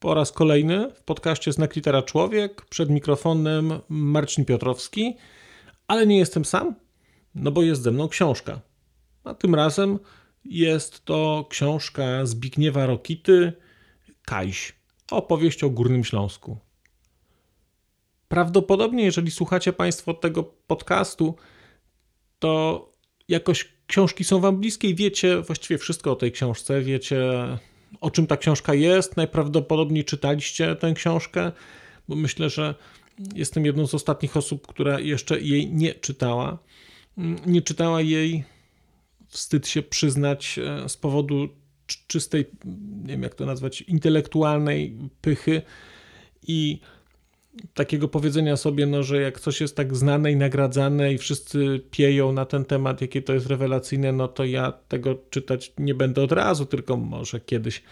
po raz kolejny w podcaście Znak Litera Człowiek. Przed mikrofonem Marcin Piotrowski, ale nie jestem sam, no bo jest ze mną książka. A tym razem jest to książka Zbigniewa Rokity Kajś. Opowieść o Górnym Śląsku. Prawdopodobnie, jeżeli słuchacie Państwo tego podcastu, to jakoś książki są Wam bliskie i wiecie właściwie wszystko o tej książce. Wiecie, o czym ta książka jest. Najprawdopodobniej czytaliście tę książkę, bo myślę, że jestem jedną z ostatnich osób, która jeszcze jej nie czytała. Nie czytała jej wstyd się przyznać e, z powodu czystej, nie wiem jak to nazwać, intelektualnej pychy i takiego powiedzenia sobie, no, że jak coś jest tak znane i nagradzane i wszyscy pieją na ten temat, jakie to jest rewelacyjne, no to ja tego czytać nie będę od razu, tylko może kiedyś.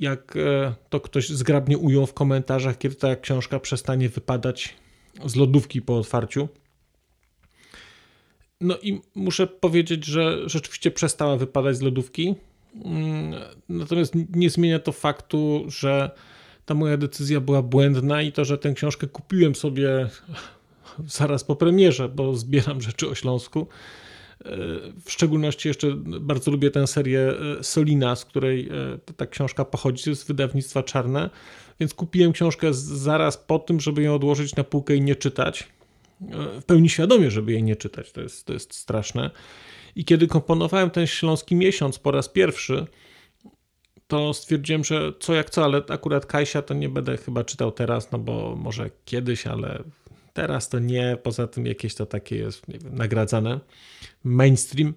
Jak e, to ktoś zgrabnie ujął w komentarzach, kiedy ta książka przestanie wypadać z lodówki po otwarciu. No i muszę powiedzieć, że rzeczywiście przestała wypadać z lodówki. Mm, natomiast nie zmienia to faktu, że ta moja decyzja była błędna i to, że tę książkę kupiłem sobie zaraz po premierze, bo zbieram rzeczy o Śląsku. E, w szczególności jeszcze bardzo lubię tę serię e, Solina, z której e, ta książka pochodzi, jest wydawnictwa czarne, więc kupiłem książkę zaraz po tym, żeby ją odłożyć na półkę i nie czytać w pełni świadomie, żeby jej nie czytać. To jest, to jest straszne. I kiedy komponowałem ten śląski miesiąc po raz pierwszy, to stwierdziłem, że co jak co, ale akurat Kajsia to nie będę chyba czytał teraz, no bo może kiedyś, ale teraz to nie. Poza tym jakieś to takie jest wiem, nagradzane. Mainstream.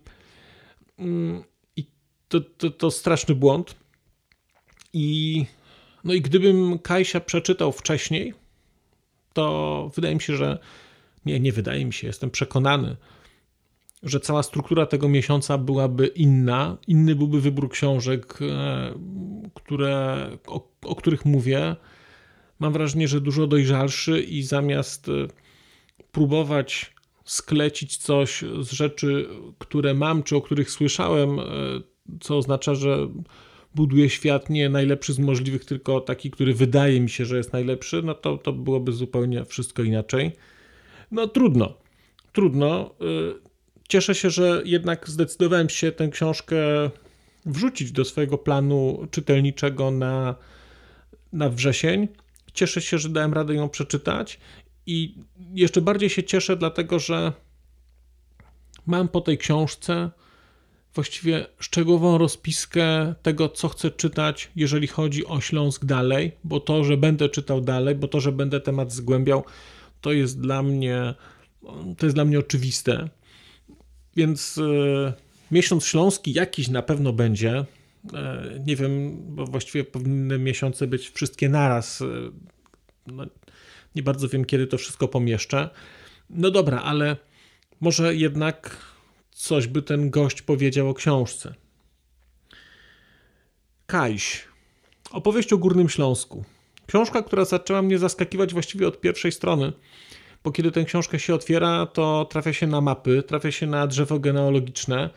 Mm, I to, to, to straszny błąd. I no i gdybym Kajsia przeczytał wcześniej, to wydaje mi się, że nie, nie wydaje mi się, jestem przekonany, że cała struktura tego miesiąca byłaby inna. Inny byłby wybór książek, e, które, o, o których mówię. Mam wrażenie, że dużo dojrzalszy i zamiast e, próbować sklecić coś z rzeczy, które mam, czy o których słyszałem, e, co oznacza, że buduje świat nie najlepszy z możliwych, tylko taki, który wydaje mi się, że jest najlepszy, no to, to byłoby zupełnie wszystko inaczej. No trudno, trudno. Cieszę się, że jednak zdecydowałem się tę książkę wrzucić do swojego planu czytelniczego na, na wrzesień. Cieszę się, że dałem radę ją przeczytać i jeszcze bardziej się cieszę, dlatego że mam po tej książce właściwie szczegółową rozpiskę tego, co chcę czytać, jeżeli chodzi o Śląsk dalej, bo to, że będę czytał dalej, bo to, że będę temat zgłębiał, to jest dla mnie, to jest dla mnie oczywiste. Więc e, miesiąc śląski jakiś na pewno będzie. E, nie wiem, bo właściwie powinny miesiące być wszystkie naraz. E, no, nie bardzo wiem, kiedy to wszystko pomieszczę. No dobra, ale może jednak coś by ten gość powiedział o książce. Kajś. Opowieść o Górnym Śląsku. Książka, która zaczęła mnie zaskakiwać właściwie od pierwszej strony, bo kiedy tę książkę się otwiera, to trafia się na mapy, trafia się na drzewo genealogiczne.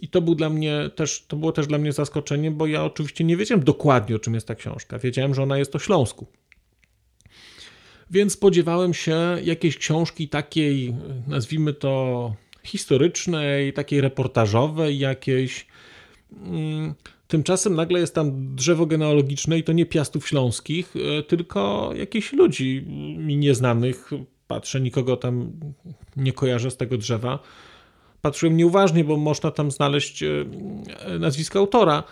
I to, był dla mnie też, to było też dla mnie zaskoczenie, bo ja oczywiście nie wiedziałem dokładnie, o czym jest ta książka. Wiedziałem, że ona jest o Śląsku. Więc spodziewałem się jakiejś książki takiej, nazwijmy to historycznej, takiej reportażowej, jakiejś. Mm, Tymczasem nagle jest tam drzewo genealogiczne i to nie piastów śląskich, e, tylko jakichś ludzi mi nieznanych. Patrzę, nikogo tam nie kojarzę z tego drzewa. Patrzyłem nieuważnie, bo można tam znaleźć e, nazwisko autora,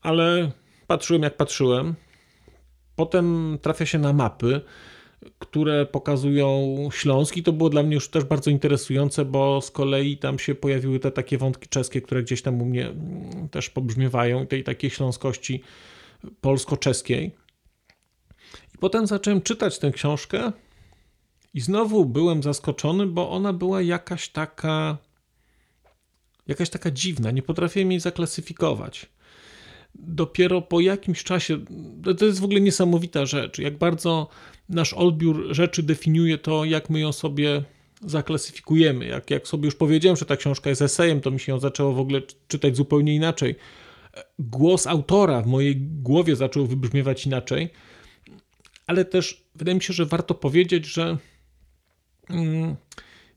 ale patrzyłem jak patrzyłem. Potem trafia się na mapy które pokazują Śląsk i to było dla mnie już też bardzo interesujące, bo z kolei tam się pojawiły te takie wątki czeskie, które gdzieś tam u mnie mm, też pobrzmiewają, tej takiej śląskości polsko-czeskiej. Potem zacząłem czytać tę książkę i znowu byłem zaskoczony, bo ona była jakaś taka jakaś taka dziwna, nie potrafiłem jej zaklasyfikować. Dopiero po jakimś czasie, to jest w ogóle niesamowita rzecz, jak bardzo nasz odbiór rzeczy definiuje to, jak my ją sobie zaklasyfikujemy. Jak, jak sobie już powiedziałem, że ta książka jest esejem, to mi się ją zaczęło w ogóle czytać zupełnie inaczej. Głos autora w mojej głowie zaczął wybrzmiewać inaczej, ale też wydaje mi się, że warto powiedzieć, że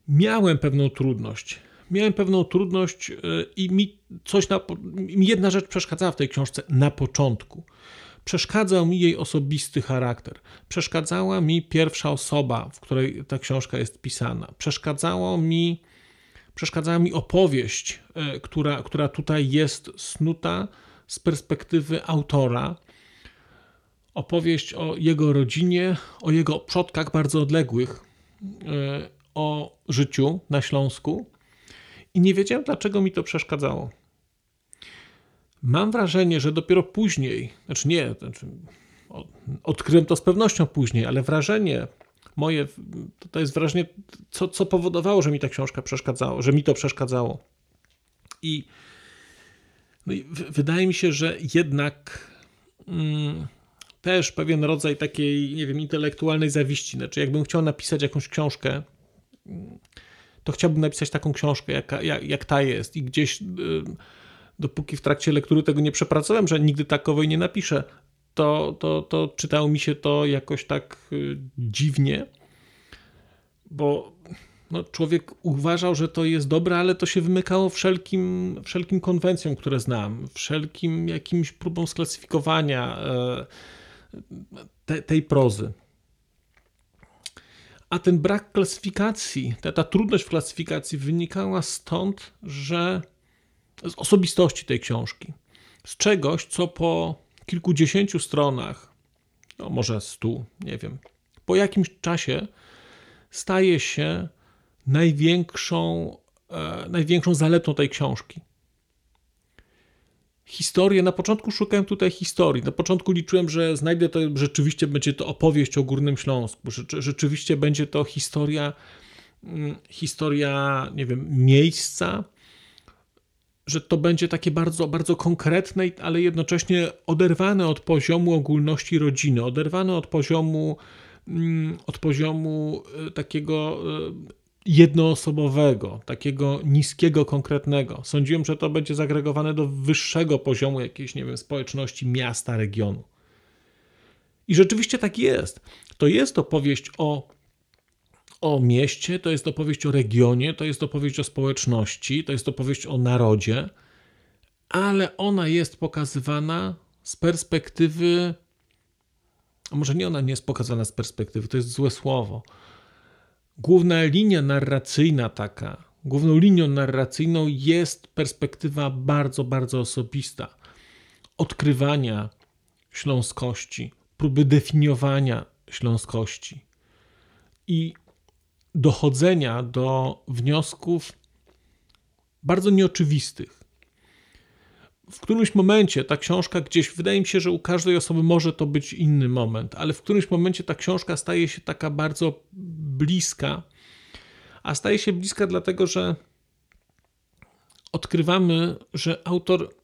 miałem pewną trudność. Miałem pewną trudność y, i mi coś na, mi jedna rzecz przeszkadzała w tej książce na początku. Przeszkadzał mi jej osobisty charakter. Przeszkadzała mi pierwsza osoba, w której ta książka jest pisana. Przeszkadzało mi, przeszkadzała mi opowieść, e, która, która tutaj jest snuta z perspektywy autora. Opowieść o jego rodzinie, o jego przodkach bardzo odległych, e, o życiu na Śląsku. I nie wiedziałem, dlaczego mi to przeszkadzało. Mam wrażenie, że dopiero później, znaczy nie, znaczy odkryłem to z pewnością później, ale wrażenie moje, to jest wrażenie, co, co powodowało, że mi ta książka przeszkadzało, że mi to przeszkadzało. I, no i wydaje mi się, że jednak mm, też pewien rodzaj takiej, nie wiem, intelektualnej zawiści. Znaczy, jakbym chciał napisać jakąś książkę, to chciałbym napisać taką książkę, jak, jak, jak ta jest, i gdzieś. Yy, dopóki w trakcie lektury tego nie przepracowałem, że nigdy takowej nie napiszę, to, to, to czytało mi się to jakoś tak y, dziwnie, bo no, człowiek uważał, że to jest dobre, ale to się wymykało wszelkim, wszelkim konwencjom, które znam, wszelkim jakimś próbom sklasyfikowania e, te, tej prozy. A ten brak klasyfikacji, ta, ta trudność w klasyfikacji wynikała stąd, że z osobistości tej książki. Z czegoś, co po kilkudziesięciu stronach, no może stu, nie wiem, po jakimś czasie staje się największą, e, największą zaletą tej książki. Historię, na początku szukałem tutaj historii. Na początku liczyłem, że znajdę to, rzeczywiście będzie to opowieść o Górnym Śląsku, że rzeczywiście będzie to historia, mm, historia, nie wiem, miejsca, że to będzie takie bardzo, bardzo konkretne, ale jednocześnie oderwane od poziomu ogólności rodziny, oderwane od poziomu, mm, od poziomu e, takiego e, jednoosobowego, takiego niskiego, konkretnego. Sądziłem, że to będzie zagregowane do wyższego poziomu jakiejś, nie wiem, społeczności, miasta, regionu. I rzeczywiście tak jest. To jest opowieść o o mieście, to jest opowieść o regionie, to jest opowieść o społeczności, to jest opowieść o narodzie, ale ona jest pokazywana z perspektywy. Może nie ona nie jest pokazana z perspektywy, to jest złe słowo. Główna linia narracyjna taka, główną linią narracyjną jest perspektywa bardzo, bardzo osobista. Odkrywania śląskości, próby definiowania śląskości. I dochodzenia do wniosków bardzo nieoczywistych. W którymś momencie ta książka gdzieś, wydaje mi się, że u każdej osoby może to być inny moment, ale w którymś momencie ta książka staje się taka bardzo bliska, a staje się bliska dlatego, że odkrywamy, że autor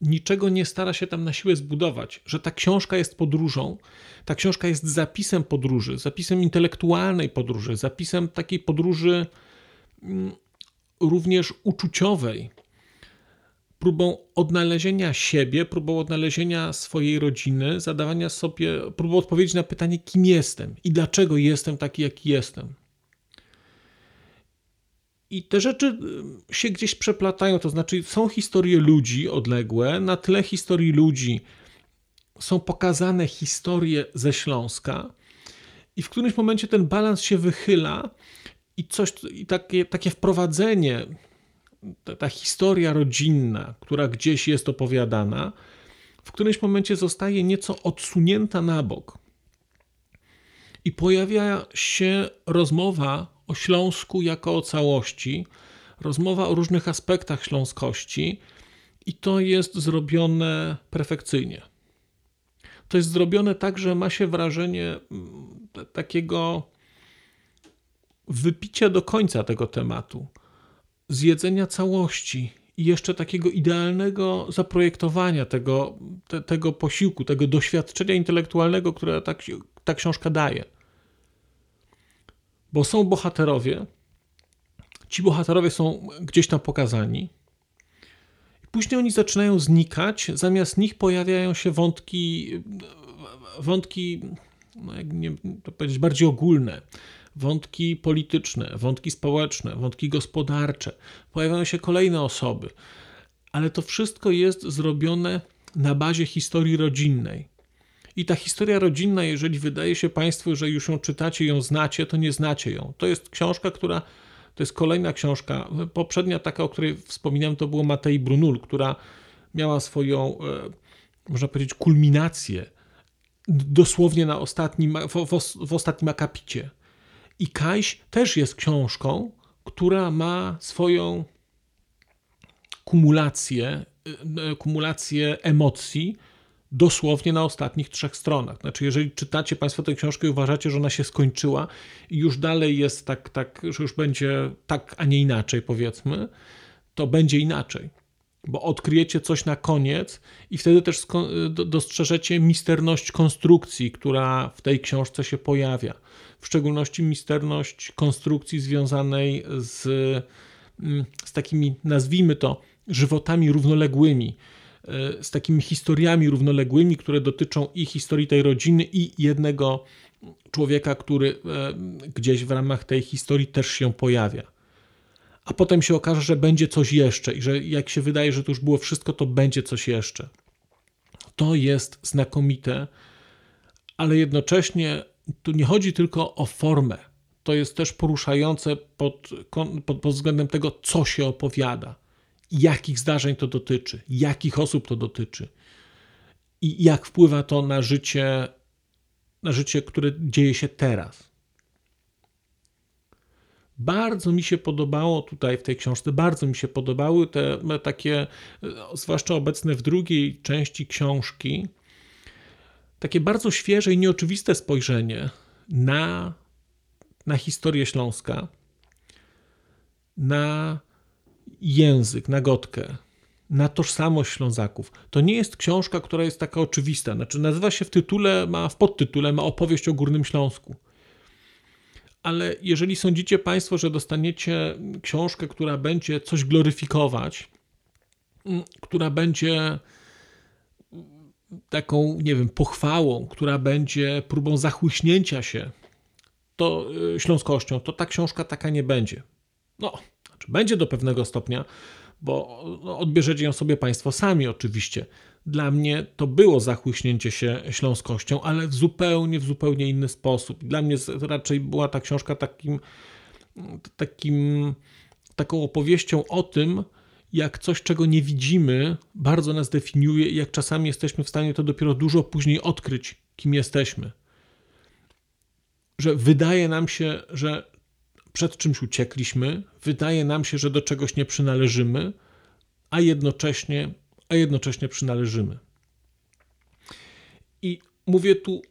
niczego nie stara się tam na siłę zbudować, że ta książka jest podróżą, ta książka jest zapisem podróży, zapisem intelektualnej podróży, zapisem takiej podróży mm, również uczuciowej, próbą odnalezienia siebie, próbą odnalezienia swojej rodziny, zadawania sobie, próbą odpowiedzi na pytanie, kim jestem i dlaczego jestem taki, jaki jestem. I te rzeczy y, się gdzieś przeplatają, to znaczy są historie ludzi odległe, na tle historii ludzi są pokazane historie ze Śląska, i w którymś momencie ten balans się wychyla, i coś, i takie, takie wprowadzenie, ta, ta historia rodzinna, która gdzieś jest opowiadana, w którymś momencie zostaje nieco odsunięta na bok. I pojawia się rozmowa o Śląsku jako o całości, rozmowa o różnych aspektach śląskości i to jest zrobione perfekcyjnie. to jest zrobione tak, że ma się wrażenie mm, takiego wypicia do końca tego tematu, zjedzenia całości i jeszcze takiego idealnego zaprojektowania tego, te, tego posiłku, tego doświadczenia intelektualnego, które ta, ta książka daje. Bo są bohaterowie, ci bohaterowie są gdzieś tam pokazani, Później oni zaczynają znikać, zamiast nich pojawiają się wątki, wątki, no jak nie to powiedzieć, bardziej ogólne, wątki polityczne, wątki społeczne, wątki gospodarcze. Pojawiają się kolejne osoby, ale to wszystko jest zrobione na bazie historii rodzinnej. I ta historia rodzinna, jeżeli wydaje się Państwu, że już ją czytacie, ją znacie, to nie znacie ją. To jest książka, która to jest kolejna książka. Poprzednia taka, o której wspominałem, to było Matei Brunul, która miała swoją, e, można powiedzieć, kulminację dosłownie na ostatnim, w, w, w ostatnim akapicie. I Kajś też jest książką, która ma swoją kumulację, e, kumulację emocji, dosłownie na ostatnich trzech stronach. Znaczy, jeżeli czytacie Państwo tę książkę i uważacie, że ona się skończyła i już dalej jest tak, tak, że już będzie tak, a nie inaczej, powiedzmy, to będzie inaczej. Bo odkryjecie coś na koniec i wtedy też dostrzeżecie misterność konstrukcji, która w tej książce się pojawia. W szczególności misterność konstrukcji związanej z, mm, z takimi, nazwijmy to, żywotami równoległymi E, z takimi historiami równoległymi, które dotyczą i historii tej rodziny, i jednego człowieka, który e, gdzieś w ramach tej historii też się pojawia. A potem się okaże, że będzie coś jeszcze i że jak się wydaje, że to już było wszystko, to będzie coś jeszcze. To jest znakomite, ale jednocześnie tu nie chodzi tylko o formę. To jest też poruszające pod, pod, pod względem tego, co się opowiada jakich zdarzeń to dotyczy, jakich osób to dotyczy i jak wpływa to na życie, na życie, które dzieje się teraz. Bardzo mi się podobało tutaj w tej książce, bardzo mi się podobały te takie, zwłaszcza obecne w drugiej części książki, takie bardzo świeże i nieoczywiste spojrzenie na, na historię Śląska, na język, na gotkę, na tożsamość Ślązaków. To nie jest książka, która jest taka oczywista. Znaczy, nazywa się w tytule, ma w podtytule, ma opowieść o Górnym Śląsku. Ale jeżeli sądzicie Państwo, że dostaniecie książkę, która będzie coś gloryfikować, mm, która będzie taką, nie wiem, pochwałą, która będzie próbą zachłyśnięcia się to y, śląskością, to ta książka taka nie będzie. No, znaczy, będzie do pewnego stopnia, bo no, odbierzecie ją sobie Państwo sami oczywiście. Dla mnie to było zachłyśnięcie się śląskością, ale w zupełnie, w zupełnie inny sposób. Dla mnie raczej była ta książka takim, takim, taką opowieścią o tym, jak coś, czego nie widzimy, bardzo nas definiuje i jak czasami jesteśmy w stanie to dopiero dużo później odkryć, kim jesteśmy. Że wydaje nam się, że przed czymś uciekliśmy, wydaje nam się, że do czegoś nie przynależymy, a jednocześnie, a jednocześnie przynależymy. I mówię tu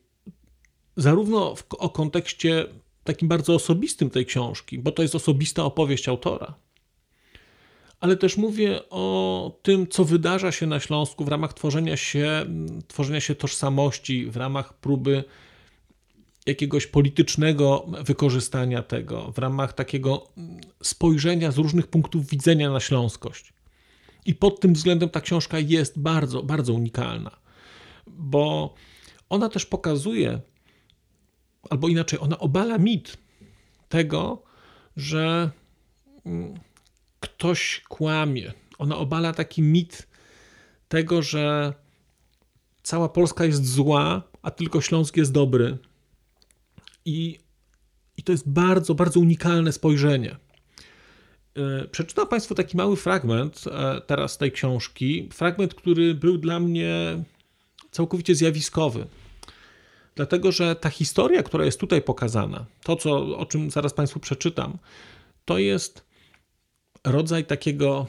zarówno w, o kontekście takim bardzo osobistym tej książki, bo to jest osobista opowieść autora, ale też mówię o tym, co wydarza się na Śląsku w ramach tworzenia się, tworzenia się tożsamości, w ramach próby jakiegoś politycznego wykorzystania tego, w ramach takiego spojrzenia z różnych punktów widzenia na śląskość. I pod tym względem ta książka jest bardzo, bardzo unikalna, bo ona też pokazuje, albo inaczej, ona obala mit tego, że mm, ktoś kłamie. Ona obala taki mit tego, że cała Polska jest zła, a tylko Śląsk jest dobry, i, i to jest bardzo, bardzo unikalne spojrzenie. E, przeczytam Państwu taki mały fragment e, teraz tej książki. Fragment, który był dla mnie całkowicie zjawiskowy. Dlatego, że ta historia, która jest tutaj pokazana, to, co, o czym zaraz Państwu przeczytam, to jest rodzaj takiego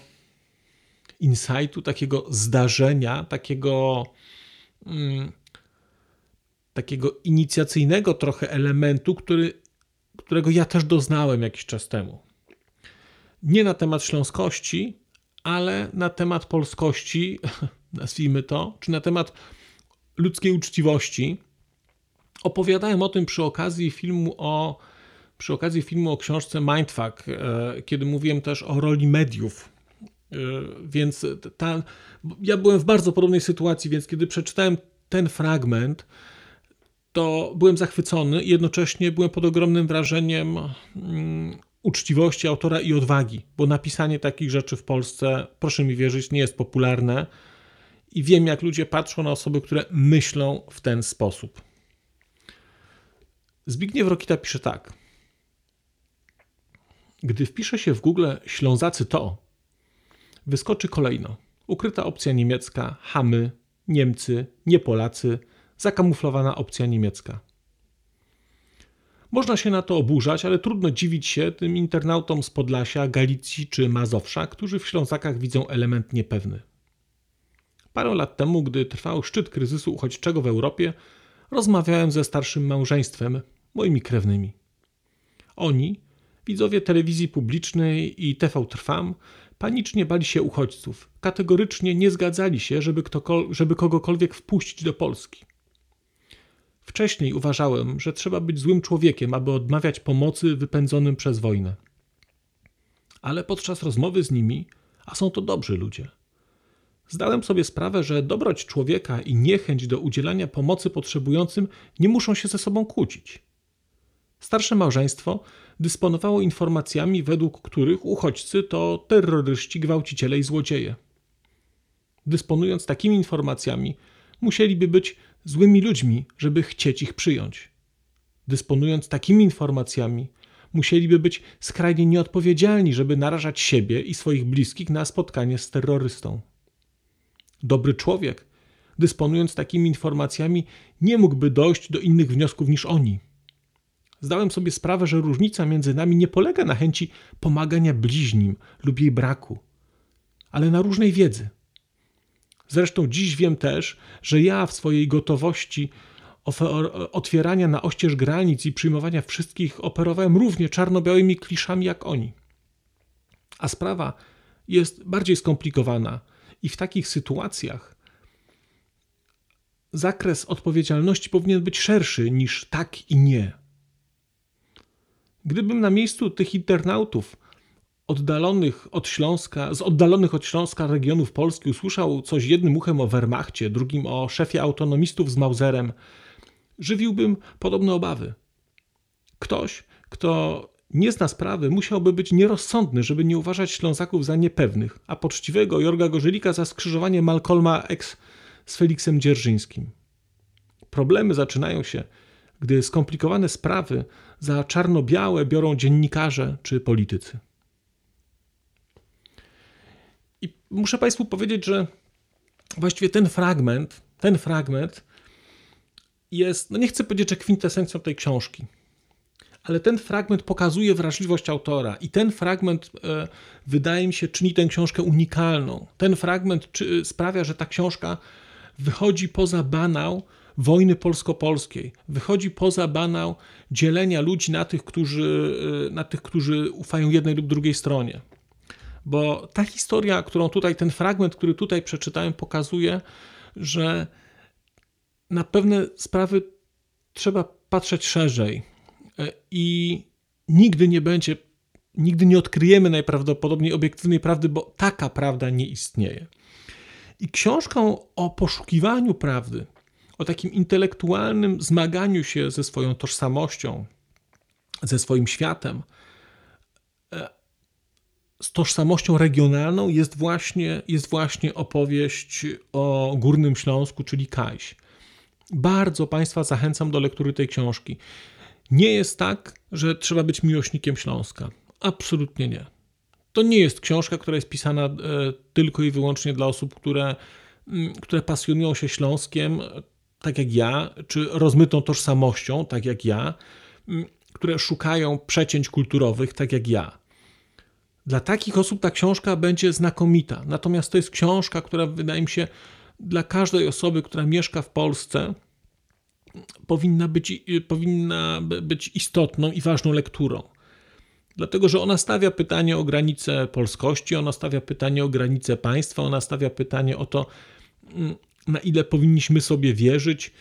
insightu, takiego zdarzenia, takiego, mm, takiego inicjacyjnego trochę elementu, który, którego ja też doznałem jakiś czas temu. Nie na temat śląskości, ale na temat polskości, nazwijmy to, czy na temat ludzkiej uczciwości. Opowiadałem o tym przy okazji filmu o przy okazji filmu o książce Mindfuck, e, kiedy mówiłem też o roli mediów. E, więc ta, ja byłem w bardzo podobnej sytuacji, więc kiedy przeczytałem ten fragment, to byłem zachwycony i jednocześnie byłem pod ogromnym wrażeniem mm, uczciwości autora i odwagi, bo napisanie takich rzeczy w Polsce, proszę mi wierzyć, nie jest popularne i wiem, jak ludzie patrzą na osoby, które myślą w ten sposób. Zbigniew Rokita pisze tak. Gdy wpisze się w Google Ślązacy to, wyskoczy kolejno. Ukryta opcja niemiecka, Hamy, Niemcy, nie Polacy, zakamuflowana opcja niemiecka. Można się na to oburzać, ale trudno dziwić się tym internautom z Podlasia, Galicji czy Mazowsza, którzy w Ślązakach widzą element niepewny. Parę lat temu, gdy trwał szczyt kryzysu uchodźczego w Europie, rozmawiałem ze starszym małżeństwem, moimi krewnymi. Oni, widzowie telewizji publicznej i TV Trwam, panicznie bali się uchodźców, kategorycznie nie zgadzali się, żeby, żeby kogokolwiek wpuścić do Polski. Wcześniej uważałem, że trzeba być złym człowiekiem, aby odmawiać pomocy wypędzonym przez wojnę. Ale podczas rozmowy z nimi, a są to dobrzy ludzie, zdałem sobie sprawę, że dobroć człowieka i niechęć do udzielania pomocy potrzebującym nie muszą się ze sobą kłócić. Starsze małżeństwo dysponowało informacjami, według których uchodźcy to terroryści, gwałciciele i złodzieje. Dysponując takimi informacjami, musieliby być złymi ludźmi, żeby chcieć ich przyjąć. Dysponując takimi informacjami, musieliby być skrajnie nieodpowiedzialni, żeby narażać siebie i swoich bliskich na spotkanie z terrorystą. Dobry człowiek, dysponując takimi informacjami, nie mógłby dojść do innych wniosków niż oni. Zdałem sobie sprawę, że różnica między nami nie polega na chęci pomagania bliźnim lub jej braku, ale na różnej wiedzy. Zresztą dziś wiem też, że ja w swojej gotowości otwierania na oścież granic i przyjmowania wszystkich operowałem równie czarno-białymi kliszami jak oni. A sprawa jest bardziej skomplikowana i w takich sytuacjach zakres odpowiedzialności powinien być szerszy niż tak i nie. Gdybym na miejscu tych internautów oddalonych od Śląska, z oddalonych od Śląska regionów Polski usłyszał coś jednym uchem o Wehrmachcie, drugim o szefie autonomistów z Mauserem, żywiłbym podobne obawy. Ktoś, kto nie zna sprawy, musiałby być nierozsądny, żeby nie uważać Ślązaków za niepewnych, a poczciwego Jorga Gorzelika za skrzyżowanie Malcolma X z Feliksem Dzierżyńskim. Problemy zaczynają się, gdy skomplikowane sprawy za czarno-białe biorą dziennikarze czy politycy. I muszę Państwu powiedzieć, że właściwie ten fragment, ten fragment jest, no nie chcę powiedzieć, że kwintesencją tej książki, ale ten fragment pokazuje wrażliwość autora i ten fragment e, wydaje mi się czyni tę książkę unikalną. Ten fragment sprawia, że ta książka wychodzi poza banał wojny polsko-polskiej, wychodzi poza banał dzielenia ludzi na tych, którzy, e, na tych, którzy ufają jednej lub drugiej stronie. Bo ta historia, którą tutaj, ten fragment, który tutaj przeczytałem, pokazuje, że na pewne sprawy trzeba patrzeć szerzej e, i nigdy nie będzie, nigdy nie odkryjemy najprawdopodobniej obiektywnej prawdy, bo taka prawda nie istnieje. I książką o poszukiwaniu prawdy, o takim intelektualnym zmaganiu się ze swoją tożsamością, ze swoim światem, e, z tożsamością regionalną jest właśnie, jest właśnie opowieść o Górnym Śląsku, czyli Kajś. Bardzo Państwa zachęcam do lektury tej książki. Nie jest tak, że trzeba być miłośnikiem Śląska. Absolutnie nie. To nie jest książka, która jest pisana e, tylko i wyłącznie dla osób, które, które pasjonują się Śląskiem, tak jak ja, czy rozmytą tożsamością, tak jak ja, mm, które szukają przecięć kulturowych, tak jak ja. Dla takich osób ta książka będzie znakomita. Natomiast to jest książka, która wydaje mi się dla każdej osoby, która mieszka w Polsce, powinna być, powinna być istotną i ważną lekturą. Dlatego, że ona stawia pytanie o granice polskości, ona stawia pytanie o granice państwa, ona stawia pytanie o to, mm, na ile powinniśmy sobie wierzyć,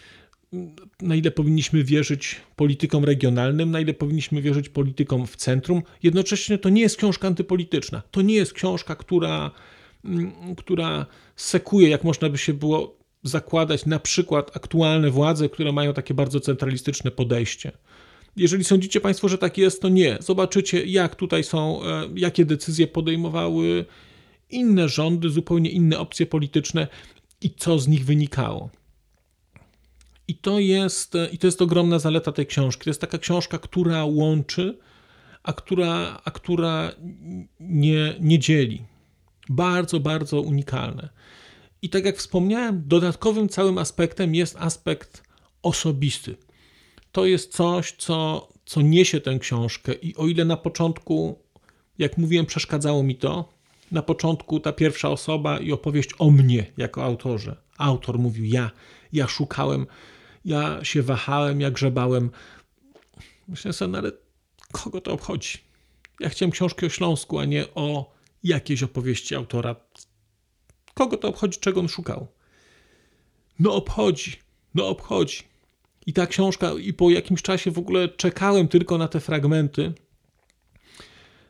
na ile powinniśmy wierzyć politykom regionalnym, na ile powinniśmy wierzyć politykom w centrum. Jednocześnie to nie jest książka antypolityczna. To nie jest książka, która, mm, która sekuje, jak można by się było zakładać, na przykład aktualne władze, które mają takie bardzo centralistyczne podejście. Jeżeli sądzicie Państwo, że tak jest, to nie. Zobaczycie, jak tutaj są, e, jakie decyzje podejmowały inne rządy, zupełnie inne opcje polityczne i co z nich wynikało. I to jest, i to jest ogromna zaleta tej książki. To jest taka książka, która łączy, a która, a która nie, nie dzieli. Bardzo, bardzo unikalne. I tak jak wspomniałem, dodatkowym całym aspektem jest aspekt osobisty. To jest coś, co, co niesie tę książkę, i o ile na początku, jak mówiłem, przeszkadzało mi to, na początku ta pierwsza osoba i opowieść o mnie jako autorze. Autor mówił ja, ja szukałem ja się wahałem, jak grzebałem. Myślę sobie, no ale kogo to obchodzi? Ja chciałem książki o Śląsku, a nie o jakiejś opowieści autora. Kogo to obchodzi, czego on szukał? No obchodzi, no obchodzi. I ta książka, i po jakimś czasie w ogóle czekałem tylko na te fragmenty,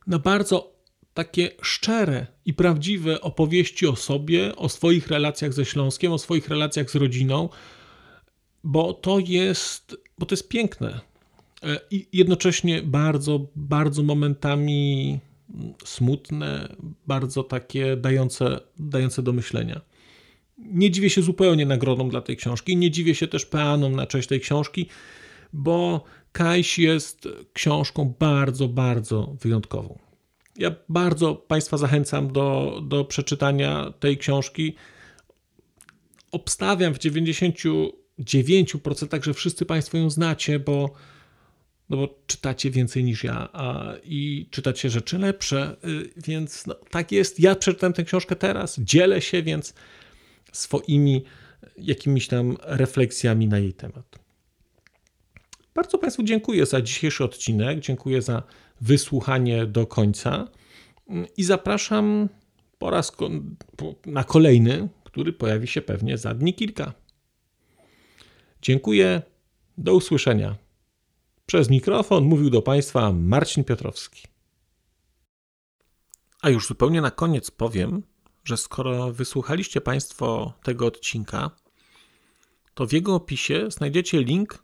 na bardzo takie szczere i prawdziwe opowieści o sobie, o swoich relacjach ze Śląskiem, o swoich relacjach z rodziną, bo to jest, bo to jest piękne e, i jednocześnie bardzo, bardzo momentami smutne, bardzo takie dające, dające do myślenia. Nie dziwię się zupełnie nagrodom dla tej książki, nie dziwię się też peanom na cześć tej książki, bo Kajś jest książką bardzo, bardzo wyjątkową. Ja bardzo Państwa zachęcam do, do przeczytania tej książki. Obstawiam w 90 9%, że wszyscy Państwo ją znacie, bo, no bo czytacie więcej niż ja a, i czytacie rzeczy lepsze, y, więc no, tak jest. Ja przeczytałem tę książkę teraz, dzielę się więc swoimi jakimiś tam refleksjami na jej temat. Bardzo Państwu dziękuję za dzisiejszy odcinek, dziękuję za wysłuchanie do końca i zapraszam po raz na kolejny, który pojawi się pewnie za dni kilka. Dziękuję. Do usłyszenia. Przez mikrofon mówił do Państwa Marcin Piotrowski. A już zupełnie na koniec powiem, że skoro wysłuchaliście Państwo tego odcinka, to w jego opisie znajdziecie link